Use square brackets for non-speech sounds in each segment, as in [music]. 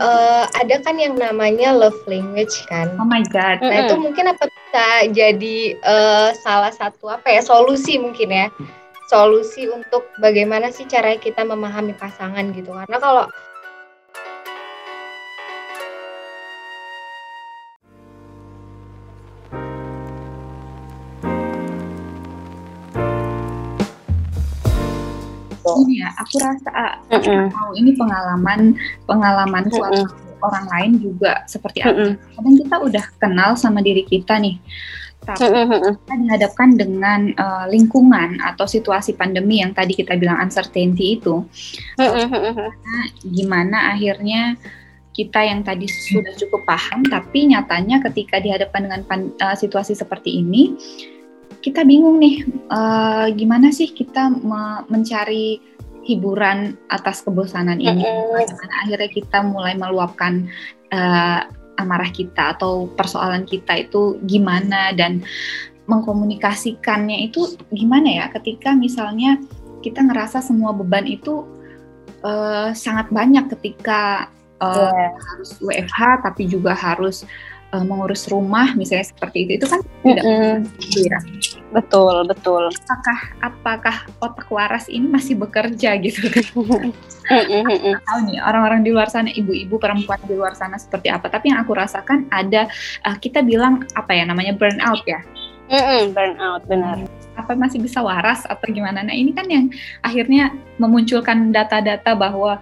uh, ada kan yang namanya love language kan. Oh my god. Nah, mm -hmm. itu mungkin apa bisa jadi uh, salah satu apa ya solusi mungkin ya. Solusi untuk bagaimana sih cara kita memahami pasangan gitu. Karena kalau aku rasa mm -mm. ini pengalaman pengalaman mm -mm. orang lain juga seperti apa. Mm -mm. Kadang kita udah kenal sama diri kita nih, tapi mm kita dihadapkan dengan uh, lingkungan atau situasi pandemi yang tadi kita bilang uncertainty itu. Mm. Nah, gimana akhirnya kita yang tadi sudah cukup paham, tapi nyatanya ketika dihadapkan dengan uh, situasi seperti ini, kita bingung nih uh, gimana sih kita me mencari hiburan atas kebosanan ini. Bagaimana akhirnya kita mulai meluapkan uh, amarah kita atau persoalan kita itu gimana dan mengkomunikasikannya itu gimana ya ketika misalnya kita ngerasa semua beban itu uh, sangat banyak ketika uh, yeah. harus WFH tapi juga harus uh, mengurus rumah misalnya seperti itu itu kan tidak mm -hmm. ya. Betul, betul. Apakah apakah otak waras ini masih bekerja gitu? [laughs] tahu nih orang-orang di luar sana, ibu-ibu perempuan di luar sana seperti apa. Tapi yang aku rasakan ada uh, kita bilang apa ya namanya burnout ya. Mm-mm, burnout benar. Apa masih bisa waras atau gimana? Nah ini kan yang akhirnya memunculkan data-data bahwa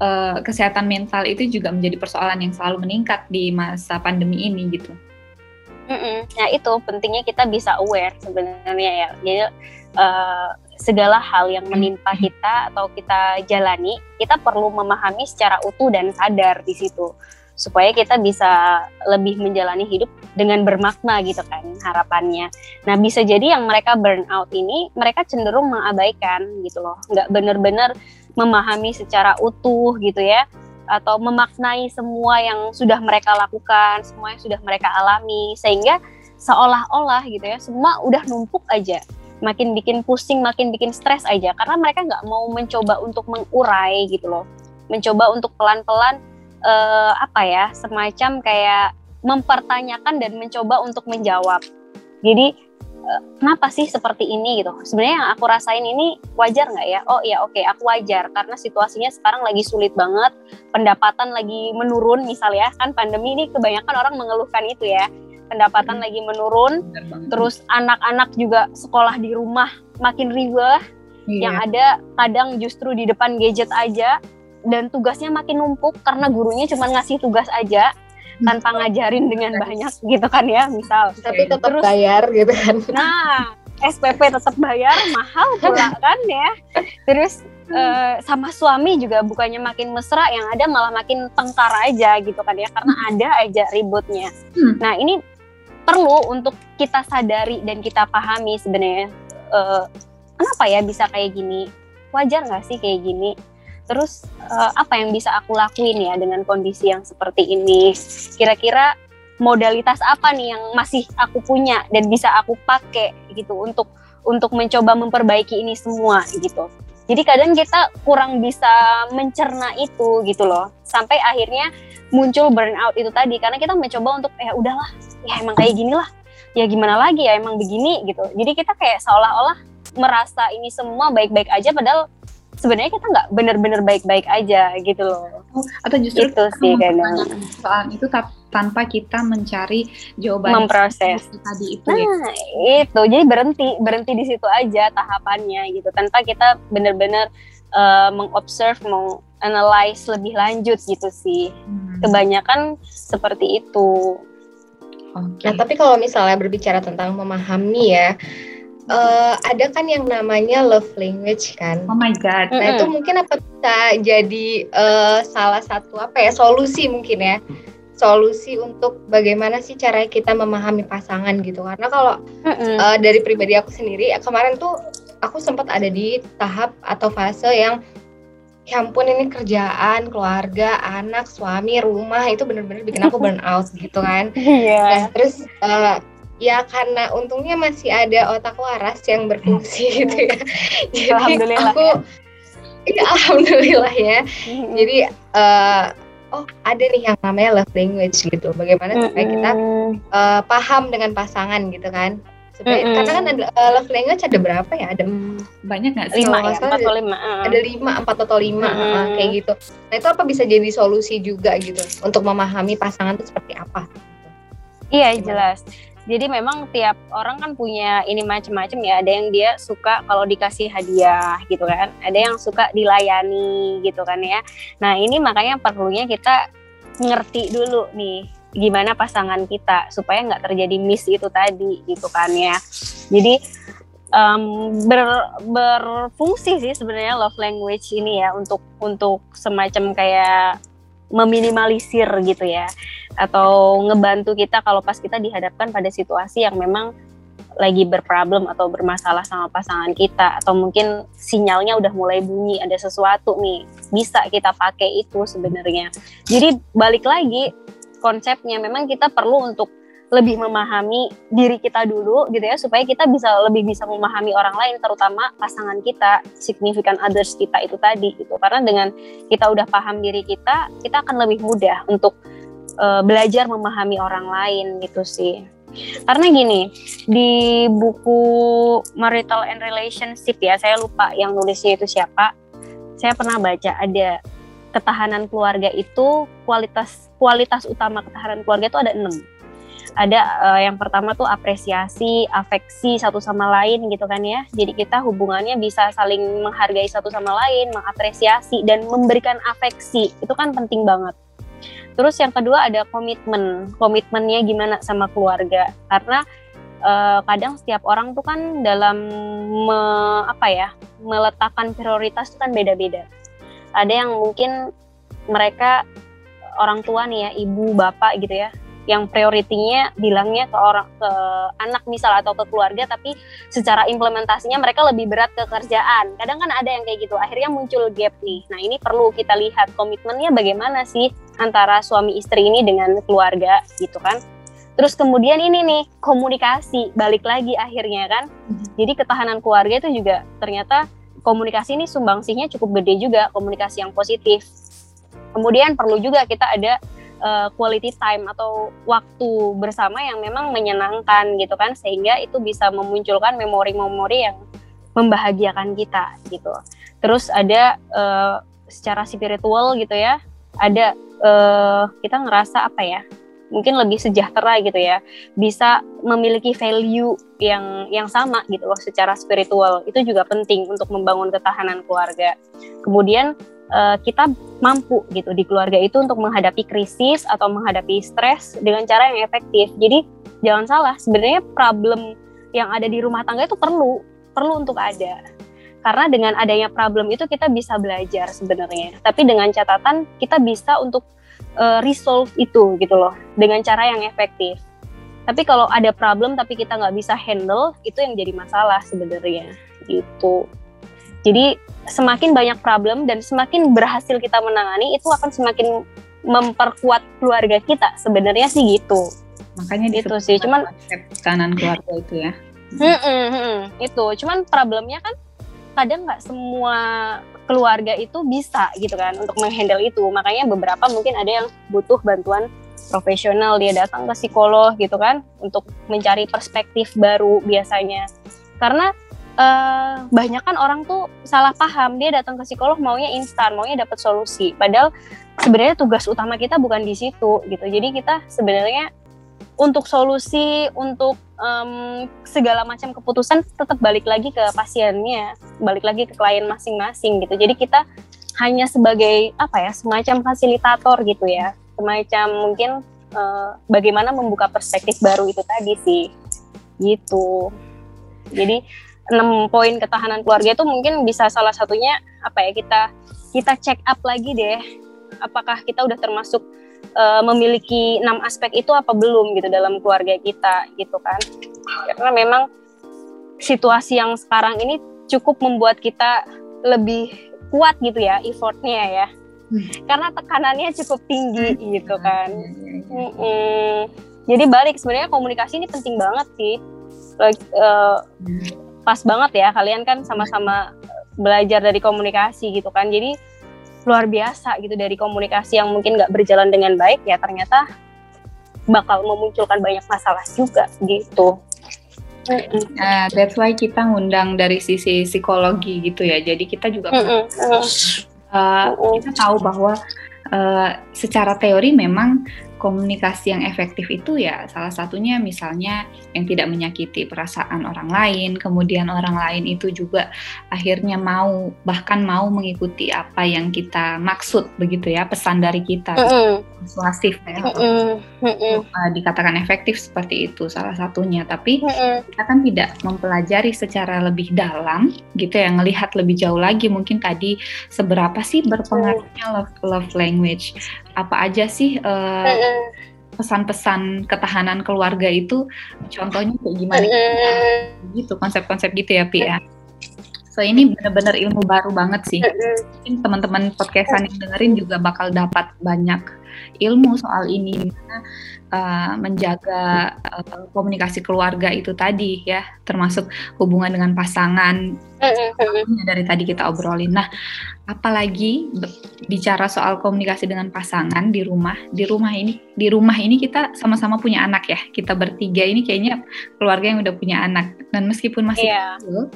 uh, kesehatan mental itu juga menjadi persoalan yang selalu meningkat di masa pandemi ini gitu. Mm-mm. Nah itu pentingnya kita bisa aware sebenarnya ya. Jadi uh, segala hal yang menimpa kita atau kita jalani, kita perlu memahami secara utuh dan sadar di situ supaya kita bisa lebih menjalani hidup dengan bermakna gitu kan harapannya. Nah bisa jadi yang mereka burn out ini mereka cenderung mengabaikan gitu loh, nggak benar-benar memahami secara utuh gitu ya atau memaknai semua yang sudah mereka lakukan, semua yang sudah mereka alami, sehingga seolah-olah gitu ya, semua udah numpuk aja, makin bikin pusing, makin bikin stres aja, karena mereka nggak mau mencoba untuk mengurai gitu loh, mencoba untuk pelan-pelan uh, apa ya, semacam kayak mempertanyakan dan mencoba untuk menjawab. Jadi Eh, kenapa sih seperti ini gitu? Sebenarnya yang aku rasain ini wajar nggak ya? Oh ya oke okay, aku wajar. Karena situasinya sekarang lagi sulit banget pendapatan lagi menurun misalnya kan pandemi ini kebanyakan orang mengeluhkan itu ya. Pendapatan hmm. lagi menurun terus anak-anak juga sekolah di rumah makin ribet. Iya. yang ada kadang justru di depan gadget aja dan tugasnya makin numpuk karena gurunya cuma ngasih tugas aja tanpa ngajarin dengan banyak gitu kan ya misal. Tapi tetap Terus, bayar gitu kan. Nah SPP tetap bayar mahal pula [laughs] kan ya. Terus uh, sama suami juga bukannya makin mesra yang ada malah makin tengkar aja gitu kan ya karena hmm. ada aja ributnya. Hmm. nah ini perlu untuk kita sadari dan kita pahami sebenarnya uh, kenapa ya bisa kayak gini? Wajar nggak sih kayak gini Terus uh, apa yang bisa aku lakuin ya dengan kondisi yang seperti ini? Kira-kira modalitas apa nih yang masih aku punya dan bisa aku pakai gitu untuk untuk mencoba memperbaiki ini semua gitu. Jadi kadang kita kurang bisa mencerna itu gitu loh. Sampai akhirnya muncul burnout itu tadi karena kita mencoba untuk ya udahlah, ya emang kayak gini lah. Ya gimana lagi ya emang begini gitu. Jadi kita kayak seolah-olah merasa ini semua baik-baik aja padahal sebenarnya kita nggak bener-bener baik-baik aja gitu loh. Oh, atau justru itu sih kadang soal itu tanpa kita mencari jawaban memproses tadi itu. Ya. Nah, ya. itu jadi berhenti berhenti di situ aja tahapannya gitu tanpa kita bener-bener uh, mengobserve, menganalize lebih lanjut gitu sih. Hmm. Kebanyakan seperti itu. Okay. Nah, tapi kalau misalnya berbicara tentang memahami ya, uh, ada kan yang namanya love language kan. Oh my god. Nah, mm -hmm. itu mungkin apa bisa jadi uh, salah satu apa ya solusi mungkin ya. Solusi untuk bagaimana sih cara kita memahami pasangan gitu. Karena kalau mm -hmm. uh, dari pribadi aku sendiri ya kemarin tuh aku sempat ada di tahap atau fase yang ya ampun ini kerjaan, keluarga, anak, suami, rumah itu bener-bener bikin aku burn out gitu kan. [laughs] Iya. Yeah. Nah, terus uh, ya karena untungnya masih ada otak waras yang berfungsi hmm. gitu ya. [laughs] Jadi alhamdulillah. aku ya. alhamdulillah ya. Hmm. jadi uh, oh ada nih yang namanya love language gitu. Bagaimana supaya kita uh, paham dengan pasangan gitu kan. Supaya mm -hmm. karena kan ada uh, love language ada berapa ya? Ada banyak nggak sih? Lima ya empat atau lima ada lima empat atau lima mm -hmm. uh, kayak gitu. Nah itu apa bisa jadi solusi juga gitu untuk memahami pasangan itu seperti apa? Iya jelas jadi memang tiap orang kan punya ini macam-macam ya. Ada yang dia suka kalau dikasih hadiah gitu kan. Ada yang suka dilayani gitu kan ya. Nah ini makanya perlunya kita ngerti dulu nih gimana pasangan kita supaya nggak terjadi miss itu tadi gitu kan ya. Jadi um, ber, berfungsi sih sebenarnya love language ini ya untuk untuk semacam kayak meminimalisir gitu ya. Atau ngebantu kita kalau pas kita dihadapkan pada situasi yang memang lagi berproblem atau bermasalah sama pasangan kita. Atau mungkin sinyalnya udah mulai bunyi ada sesuatu nih bisa kita pakai itu sebenarnya. Jadi balik lagi konsepnya memang kita perlu untuk lebih memahami diri kita dulu gitu ya supaya kita bisa lebih bisa memahami orang lain terutama pasangan kita significant others kita itu tadi gitu. Karena dengan kita udah paham diri kita kita akan lebih mudah untuk uh, belajar memahami orang lain gitu sih. Karena gini di buku marital and relationship ya saya lupa yang nulisnya itu siapa saya pernah baca ada ketahanan keluarga itu kualitas kualitas utama ketahanan keluarga itu ada enam ada uh, yang pertama tuh apresiasi, afeksi satu sama lain gitu kan ya. Jadi kita hubungannya bisa saling menghargai satu sama lain, mengapresiasi dan memberikan afeksi. Itu kan penting banget. Terus yang kedua ada komitmen. Komitmennya gimana sama keluarga? Karena uh, kadang setiap orang tuh kan dalam me, apa ya, meletakkan prioritas itu kan beda-beda ada yang mungkin mereka orang tua nih ya ibu bapak gitu ya yang prioritinya bilangnya ke orang ke anak misal atau ke keluarga tapi secara implementasinya mereka lebih berat ke kerjaan kadang kan ada yang kayak gitu akhirnya muncul gap nih nah ini perlu kita lihat komitmennya bagaimana sih antara suami istri ini dengan keluarga gitu kan terus kemudian ini nih komunikasi balik lagi akhirnya kan mm-hmm. jadi ketahanan keluarga itu juga ternyata komunikasi ini sumbangsihnya cukup gede juga komunikasi yang positif. Kemudian perlu juga kita ada uh, quality time atau waktu bersama yang memang menyenangkan gitu kan sehingga itu bisa memunculkan memori-memori yang membahagiakan kita gitu. Terus ada uh, secara spiritual gitu ya, ada uh, kita ngerasa apa ya? mungkin lebih sejahtera gitu ya bisa memiliki value yang yang sama gitu loh secara spiritual itu juga penting untuk membangun ketahanan keluarga kemudian uh, kita mampu gitu di keluarga itu untuk menghadapi krisis atau menghadapi stres dengan cara yang efektif jadi jangan salah sebenarnya problem yang ada di rumah tangga itu perlu perlu untuk ada karena dengan adanya problem itu kita bisa belajar sebenarnya tapi dengan catatan kita bisa untuk uh, resolve itu gitu loh dengan cara yang efektif. Tapi kalau ada problem tapi kita nggak bisa handle itu yang jadi masalah sebenarnya gitu. Jadi semakin banyak problem dan semakin berhasil kita menangani itu akan semakin memperkuat keluarga kita. Sebenarnya sih gitu. Makanya itu sih. Cuman kanan keluarga itu ya. Hmm, hmm, hmm, itu. Cuman problemnya kan kadang nggak semua keluarga itu bisa gitu kan untuk menghandle itu. Makanya beberapa mungkin ada yang butuh bantuan profesional. Dia datang ke psikolog gitu kan untuk mencari perspektif baru biasanya. Karena uh, banyak kan orang tuh salah paham. Dia datang ke psikolog maunya instan maunya dapat solusi. Padahal sebenarnya tugas utama kita bukan di situ gitu. Jadi kita sebenarnya untuk solusi untuk um, segala macam keputusan tetap balik lagi ke pasiennya, balik lagi ke klien masing-masing gitu. Jadi kita hanya sebagai apa ya, semacam fasilitator gitu ya, semacam mungkin uh, bagaimana membuka perspektif baru itu tadi sih, gitu. Jadi enam poin ketahanan keluarga itu mungkin bisa salah satunya apa ya kita kita check up lagi deh, apakah kita udah termasuk uh, memiliki enam aspek itu apa belum gitu dalam keluarga kita gitu kan karena memang situasi yang sekarang ini cukup membuat kita lebih kuat gitu ya effortnya ya hmm. karena tekanannya cukup tinggi hmm. gitu kan hmm. Hmm. jadi balik sebenarnya komunikasi ini penting banget sih uh, pas banget ya kalian kan sama-sama belajar dari komunikasi gitu kan jadi luar biasa gitu dari komunikasi yang mungkin nggak berjalan dengan baik ya ternyata bakal memunculkan banyak masalah juga gitu. Uh, that's why kita ngundang dari sisi psikologi gitu ya. Jadi kita juga uh, kita tahu bahwa uh, secara teori memang komunikasi yang efektif itu ya salah satunya misalnya yang tidak menyakiti perasaan orang lain, kemudian orang lain itu juga akhirnya mau bahkan mau mengikuti apa yang kita maksud begitu ya pesan dari kita mm persuasif ya. Mm uh, dikatakan efektif seperti itu salah satunya, tapi mm kita kan tidak mempelajari secara lebih dalam gitu ya, ngelihat lebih jauh lagi mungkin tadi seberapa sih berpengaruhnya love love language, apa aja sih uh, pesan-pesan ketahanan keluarga itu? Contohnya kayak gimana? Gitu konsep-konsep gitu ya Pi ya. So ini benar-benar ilmu baru banget sih. Mungkin teman-teman podcastan yang dengerin juga bakal dapat banyak ilmu soal ini gimana uh, menjaga uh, komunikasi keluarga itu tadi ya termasuk hubungan dengan pasangan dari tadi kita obrolin. Nah, apalagi bicara soal komunikasi dengan pasangan di rumah, di rumah ini di rumah ini kita sama-sama punya anak ya. Kita bertiga ini kayaknya keluarga yang udah punya anak dan meskipun masih yeah. kecil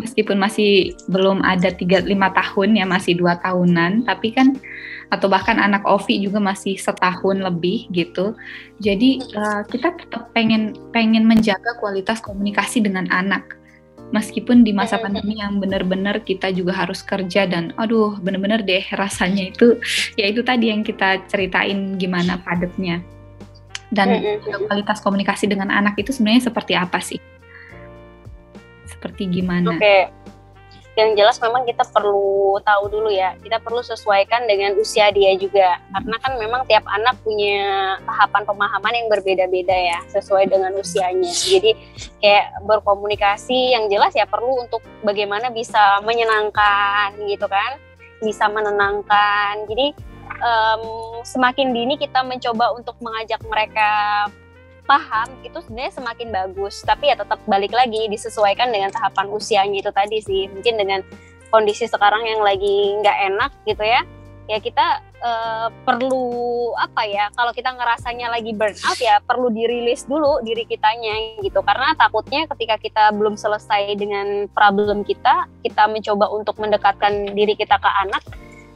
meskipun masih belum ada tiga lima tahun ya masih dua tahunan tapi kan atau bahkan anak Ovi juga masih setahun lebih gitu. Jadi uh, kita tetap pengen pengen menjaga kualitas komunikasi dengan anak. Meskipun di masa pandemi yang benar-benar kita juga harus kerja dan aduh benar-benar deh rasanya itu [laughs] ya itu tadi yang kita ceritain gimana padatnya. Dan kualitas komunikasi dengan anak itu sebenarnya seperti apa sih? Seperti gimana? Oke. Okay yang jelas memang kita perlu tahu dulu ya kita perlu sesuaikan dengan usia dia juga. Karena kan memang tiap anak punya tahapan pemahaman yang berbeda-beda ya sesuai dengan usianya. Jadi kayak berkomunikasi yang jelas ya perlu untuk bagaimana bisa menyenangkan gitu kan bisa menenangkan. Jadi um, semakin dini kita mencoba untuk mengajak mereka paham itu sebenarnya semakin bagus. Tapi ya tetap balik lagi disesuaikan dengan tahapan usianya itu tadi sih. Mungkin dengan kondisi sekarang yang lagi nggak enak gitu ya ya kita uh, perlu apa ya kalau kita ngerasanya lagi burn out ya perlu dirilis dulu diri kitanya gitu. Karena takutnya ketika kita belum selesai dengan problem kita kita mencoba untuk mendekatkan diri kita ke anak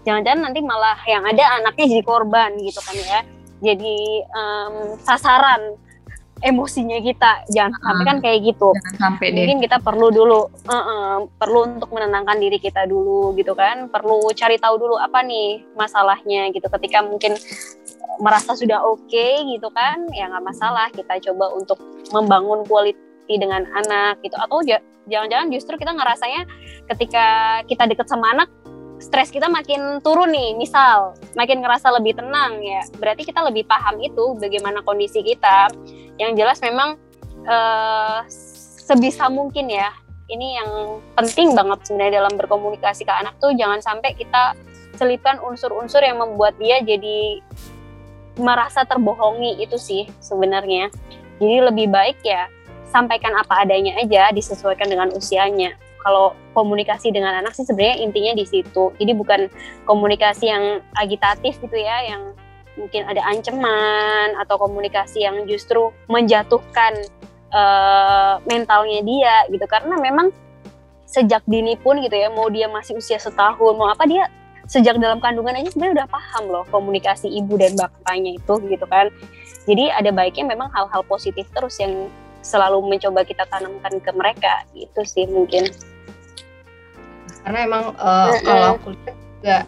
jangan-jangan nanti malah yang ada anaknya jadi korban gitu kan ya. Jadi um, sasaran emosinya kita. Jangan sampai kan kayak gitu. sampai mungkin deh. kita perlu dulu uh -uh, perlu untuk menenangkan diri kita dulu gitu kan. Perlu cari tahu dulu apa nih masalahnya gitu. Ketika mungkin merasa sudah oke okay, gitu kan ya nggak masalah. Kita coba untuk membangun quality dengan anak gitu. Atau jangan-jangan justru kita ngerasanya ketika kita deket sama anak stres kita makin turun nih, misal makin ngerasa lebih tenang ya, berarti kita lebih paham itu bagaimana kondisi kita. Yang jelas memang uh, sebisa mungkin ya, ini yang penting banget sebenarnya dalam berkomunikasi ke anak tuh jangan sampai kita selipkan unsur-unsur yang membuat dia jadi merasa terbohongi itu sih sebenarnya. Jadi lebih baik ya sampaikan apa adanya aja disesuaikan dengan usianya kalau komunikasi dengan anak sih sebenarnya intinya di situ. Jadi bukan komunikasi yang agitatif gitu ya, yang mungkin ada ancaman atau komunikasi yang justru menjatuhkan uh, mentalnya dia gitu. Karena memang sejak dini pun gitu ya, mau dia masih usia setahun, mau apa dia sejak dalam kandungan aja sebenarnya udah paham loh komunikasi ibu dan bapaknya itu gitu kan. Jadi ada baiknya memang hal-hal positif terus yang selalu mencoba kita tanamkan ke mereka gitu sih mungkin karena emang uh, mm-hmm. kalau aku lihat juga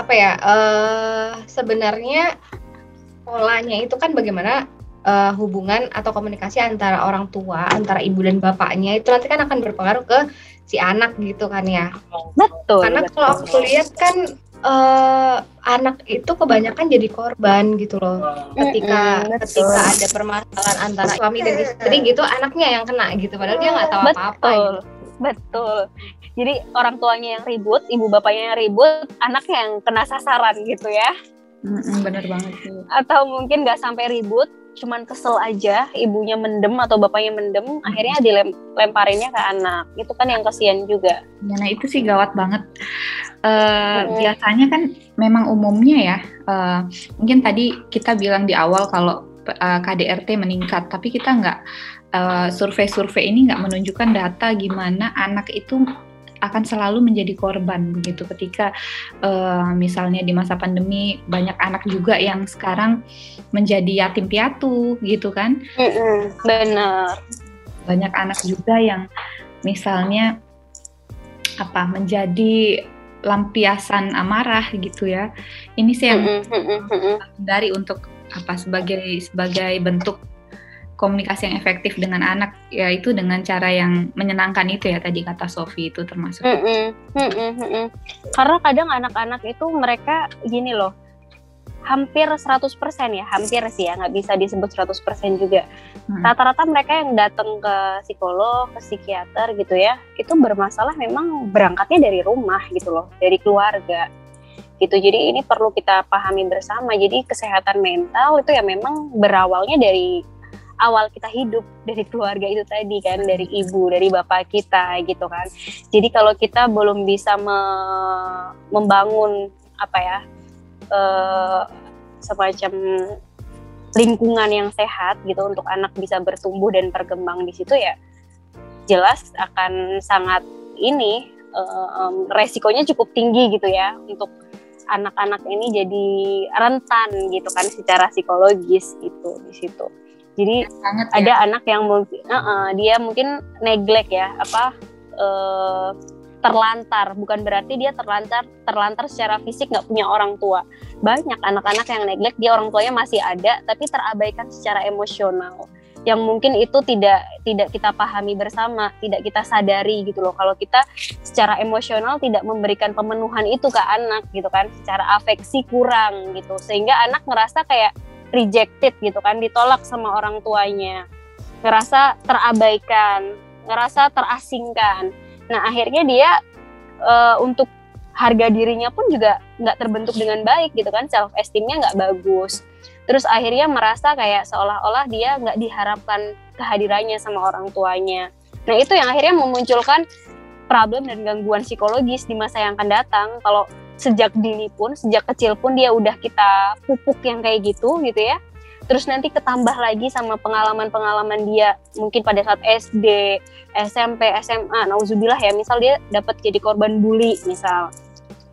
apa ya uh, sebenarnya polanya itu kan bagaimana uh, hubungan atau komunikasi antara orang tua antara ibu dan bapaknya itu nanti kan akan berpengaruh ke si anak gitu kan ya. Betul karena kalau aku lihat kan uh, anak itu kebanyakan jadi korban gitu loh. Ketika mm-hmm, ketika ada permasalahan antara suami dan istri gitu anaknya yang kena gitu padahal dia nggak tahu apa-apa gitu. Betul. Jadi orang tuanya yang ribut ibu bapaknya yang ribut anaknya yang kena sasaran gitu ya. Mm bener banget sih. Atau mungkin nggak sampai ribut cuman kesel aja ibunya mendem atau bapaknya mendem akhirnya dilemparinnya ke anak. Itu kan yang kasihan juga. Ya, nah itu sih gawat banget. Uh, hmm. biasanya kan memang umumnya ya uh, mungkin tadi kita bilang di awal kalau uh, eh, KDRT meningkat tapi kita nggak uh, survei-survei ini nggak menunjukkan data gimana anak itu akan selalu menjadi korban begitu ketika uh, misalnya di masa pandemi banyak anak juga yang sekarang menjadi yatim piatu gitu kan. Mm benar. Banyak anak juga yang misalnya apa menjadi lampiasan amarah gitu ya. Ini sih yang dari untuk apa sebagai sebagai bentuk komunikasi yang efektif dengan anak yaitu dengan cara yang menyenangkan itu ya tadi kata Sofi itu termasuk. Mm -mm, mm -mm, mm -mm. Karena kadang anak-anak itu mereka gini loh, hampir 100% ya, hampir sih ya, nggak bisa disebut 100% juga. Hmm. Rata-rata hmm. mereka yang datang ke psikolog, ke psikiater gitu ya, itu bermasalah memang berangkatnya dari rumah gitu loh, dari keluarga gitu. Jadi ini perlu kita pahami bersama. Jadi kesehatan mental itu ya memang berawalnya dari awal kita hidup dari keluarga itu tadi kan dari ibu dari bapak kita gitu kan jadi kalau kita belum bisa me membangun apa ya uh, semacam lingkungan yang sehat gitu untuk anak bisa bertumbuh dan berkembang di situ ya jelas akan sangat ini um, resikonya cukup tinggi gitu ya untuk anak-anak ini jadi rentan gitu kan secara psikologis gitu di situ. Jadi Sangat, ada ya. anak yang mungkin uh -uh, dia mungkin neglect ya apa uh, terlantar bukan berarti dia terlantar terlantar secara fisik nggak punya orang tua banyak anak-anak yang neglect dia orang tuanya masih ada tapi terabaikan secara emosional yang mungkin itu tidak tidak kita pahami bersama, tidak kita sadari gitu loh. Kalau kita secara emosional tidak memberikan pemenuhan itu ke anak gitu kan, secara afeksi kurang gitu, sehingga anak ngerasa kayak rejected gitu kan, ditolak sama orang tuanya, ngerasa terabaikan, ngerasa terasingkan. Nah akhirnya dia uh, untuk harga dirinya pun juga nggak terbentuk dengan baik gitu kan, self esteemnya nggak bagus. Terus akhirnya merasa kayak seolah-olah dia nggak diharapkan kehadirannya sama orang tuanya. Nah itu yang akhirnya memunculkan problem dan gangguan psikologis di masa yang akan datang. Kalau sejak dini pun, sejak kecil pun dia udah kita pupuk yang kayak gitu gitu ya. Terus nanti ketambah lagi sama pengalaman-pengalaman dia mungkin pada saat SD, SMP, SMA, nauzubillah ya, misal dia dapat jadi korban bully misal.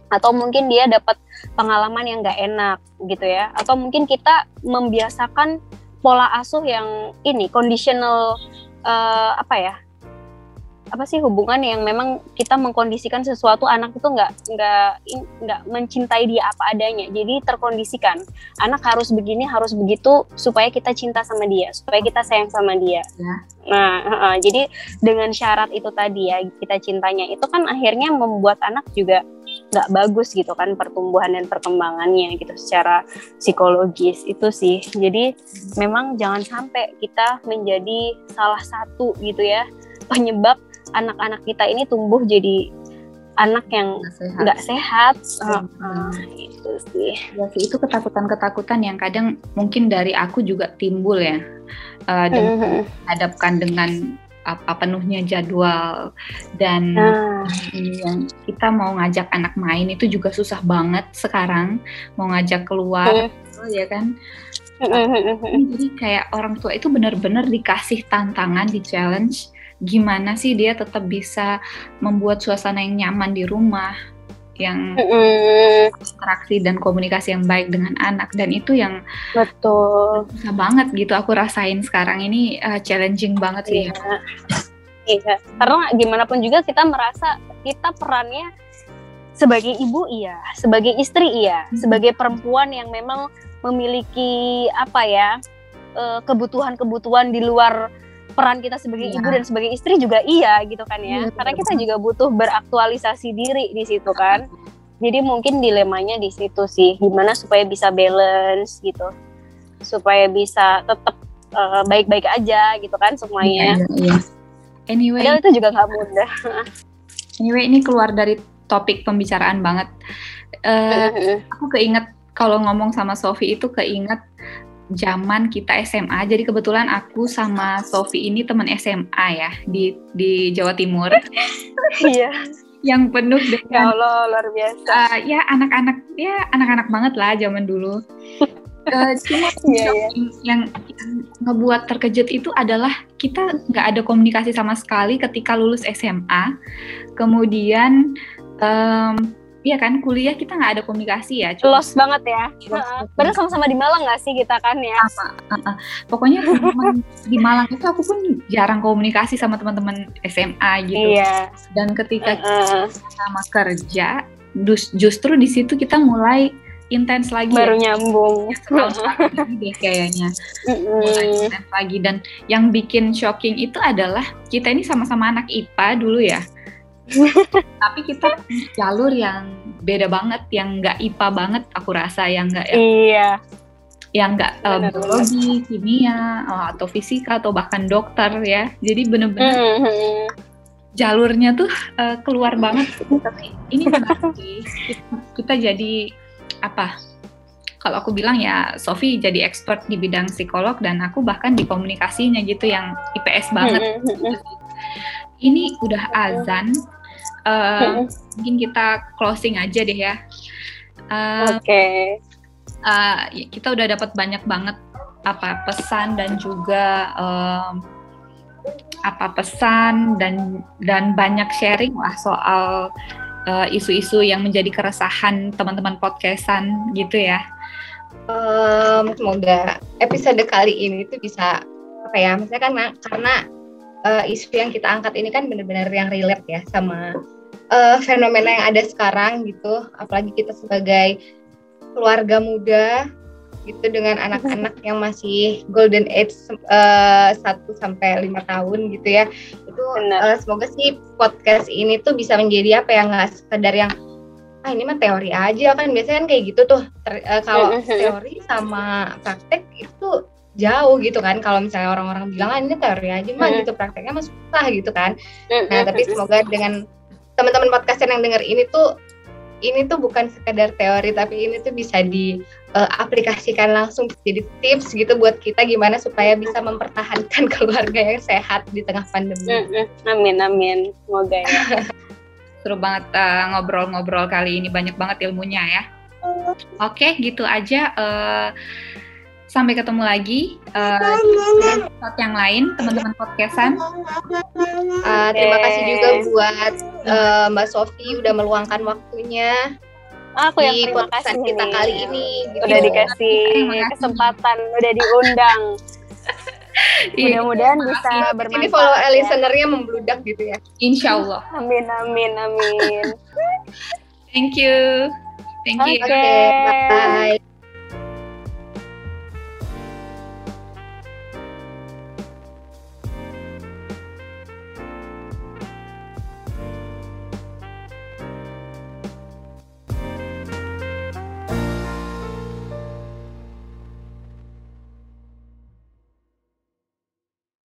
Atau mungkin dia dapat pengalaman yang gak enak gitu ya. Atau mungkin kita membiasakan pola asuh yang ini conditional uh, apa ya apa sih hubungan yang memang kita mengkondisikan sesuatu anak itu nggak nggak nggak mencintai dia apa adanya. Jadi terkondisikan anak harus begini harus begitu supaya kita cinta sama dia supaya kita sayang sama dia. Ya. nah uh, jadi dengan syarat itu tadi ya kita cintanya itu kan akhirnya membuat anak juga nggak bagus gitu kan pertumbuhan dan perkembangannya gitu secara psikologis itu sih. Jadi memang jangan sampai kita menjadi salah satu gitu ya penyebab anak-anak kita ini tumbuh jadi anak yang nggak sehat, sehat. Uh, uh, itu sih. Ya sih itu ketakutan-ketakutan yang kadang mungkin dari aku juga timbul ya, uh, dan -hmm. hadapkan dengan apa penuhnya jadwal dan uh. yang kita mau ngajak anak main itu juga susah banget sekarang mau ngajak keluar uh. ya kan jadi kayak orang tua itu benar-benar dikasih tantangan di challenge gimana sih dia tetap bisa membuat suasana yang nyaman di rumah yang interaksi dan komunikasi yang baik dengan anak. Dan itu yang betul. susah banget gitu aku rasain sekarang. Ini uh, challenging banget sih. Iya. iya. Karena gimana pun juga kita merasa kita perannya sebagai ibu iya. Sebagai istri iya. Hmm. sebagai perempuan yang memang memiliki apa ya eh, kebutuhan-kebutuhan di luar peran kita sebagai ya. ibu dan sebagai istri juga iya gitu kan ya. ya Karena kita juga butuh beraktualisasi diri di situ kan. Jadi mungkin dilemanya di situ sih, gimana supaya bisa balance gitu, supaya bisa tetap uh, baik-baik aja gitu kan semuanya. Ya, ya, Anyway, Padahal itu juga nggak mudah. anyway, ini keluar dari topik pembicaraan banget. Uh, aku keinget kalau ngomong sama Sofi itu keinget zaman kita SMA. Jadi kebetulan aku sama Sofi ini teman SMA ya di di Jawa Timur. [laughs] Iya. yang penuh dengan ya Allah luar biasa. Uh, ya anak-anak ya anak-anak banget lah zaman dulu. uh, [laughs] cuma yeah, yeah. yang yang ngebuat terkejut itu adalah kita nggak ada komunikasi sama sekali ketika lulus SMA. Kemudian um, Iya kan, kuliah kita nggak ada komunikasi ya. Cuma, Los banget ya. Padahal sama-sama di Malang nggak sih kita kan ya? Apa, uh, uh. Pokoknya [laughs] di Malang itu aku pun jarang komunikasi sama teman-teman SMA gitu. Iya. Dan ketika uh, uh. kita sama kerja, justru di situ kita mulai intens lagi. Baru ya. nyambung. Ya, setahun [laughs] lagi deh kayaknya. Mulai intens lagi. Dan yang bikin shocking itu adalah kita ini sama-sama anak IPA dulu ya [laughs] tapi kita jalur yang beda banget yang nggak IPA banget aku rasa yang nggak ya. Iya. Yang nggak uh, biologi kimia uh, atau fisika atau bahkan dokter ya. Jadi bener-bener mm -hmm. jalurnya tuh uh, keluar banget tapi ini sih. Kita, kita jadi apa kalau aku bilang ya Sofi jadi expert di bidang psikolog dan aku bahkan di komunikasinya gitu yang IPS banget. Ini udah azan, uh, mungkin kita closing aja deh ya. Uh, Oke. Okay. Uh, kita udah dapat banyak banget apa pesan dan juga um, apa pesan dan dan banyak sharing lah soal isu-isu uh, yang menjadi keresahan teman-teman podcastan gitu ya. Um, semoga episode kali ini tuh bisa apa ya? Misalnya kan karena uh, isu yang kita angkat ini kan benar-benar yang relate ya sama uh, fenomena yang ada sekarang gitu. Apalagi kita sebagai keluarga muda gitu dengan anak-anak yang masih golden age uh, sampai lima tahun gitu ya. Itu uh, semoga sih podcast ini tuh bisa menjadi apa yang nggak sekedar yang ah ini mah teori aja. Kan biasanya kan kayak gitu tuh. Ter, uh, kalau teori sama praktek itu jauh gitu kan kalau misalnya orang-orang bilang ah, ini teori aja mah gitu prakteknya mah susah gitu kan nah tapi semoga dengan teman-teman podcaster yang dengar ini tuh ini tuh bukan sekedar teori tapi ini tuh bisa diaplikasikan uh, langsung jadi tips gitu buat kita gimana supaya bisa mempertahankan [laughs] keluarga yang sehat di tengah pandemi. Amin amin semoga ya. [laughs] Seru banget uh, ngobrol-ngobrol uh, kali ini banyak banget ilmunya ya. Oke okay, gitu aja. Uh, Sampai ketemu lagi uh, di yang lain, teman-teman podcastan. Uh, terima kasih juga buat uh, Mbak Sofi udah meluangkan waktunya Aku yang terima kasih kita kali ini. Gitu. Udah dikasih kesempatan, udah diundang. [laughs] Iya. Mudah-mudahan bisa bermanfaat. Ini follow ya. listenernya membludak gitu ya. Insya Allah. Amin, amin, amin. [laughs] Thank you. Thank you. Okay. Okay, bye.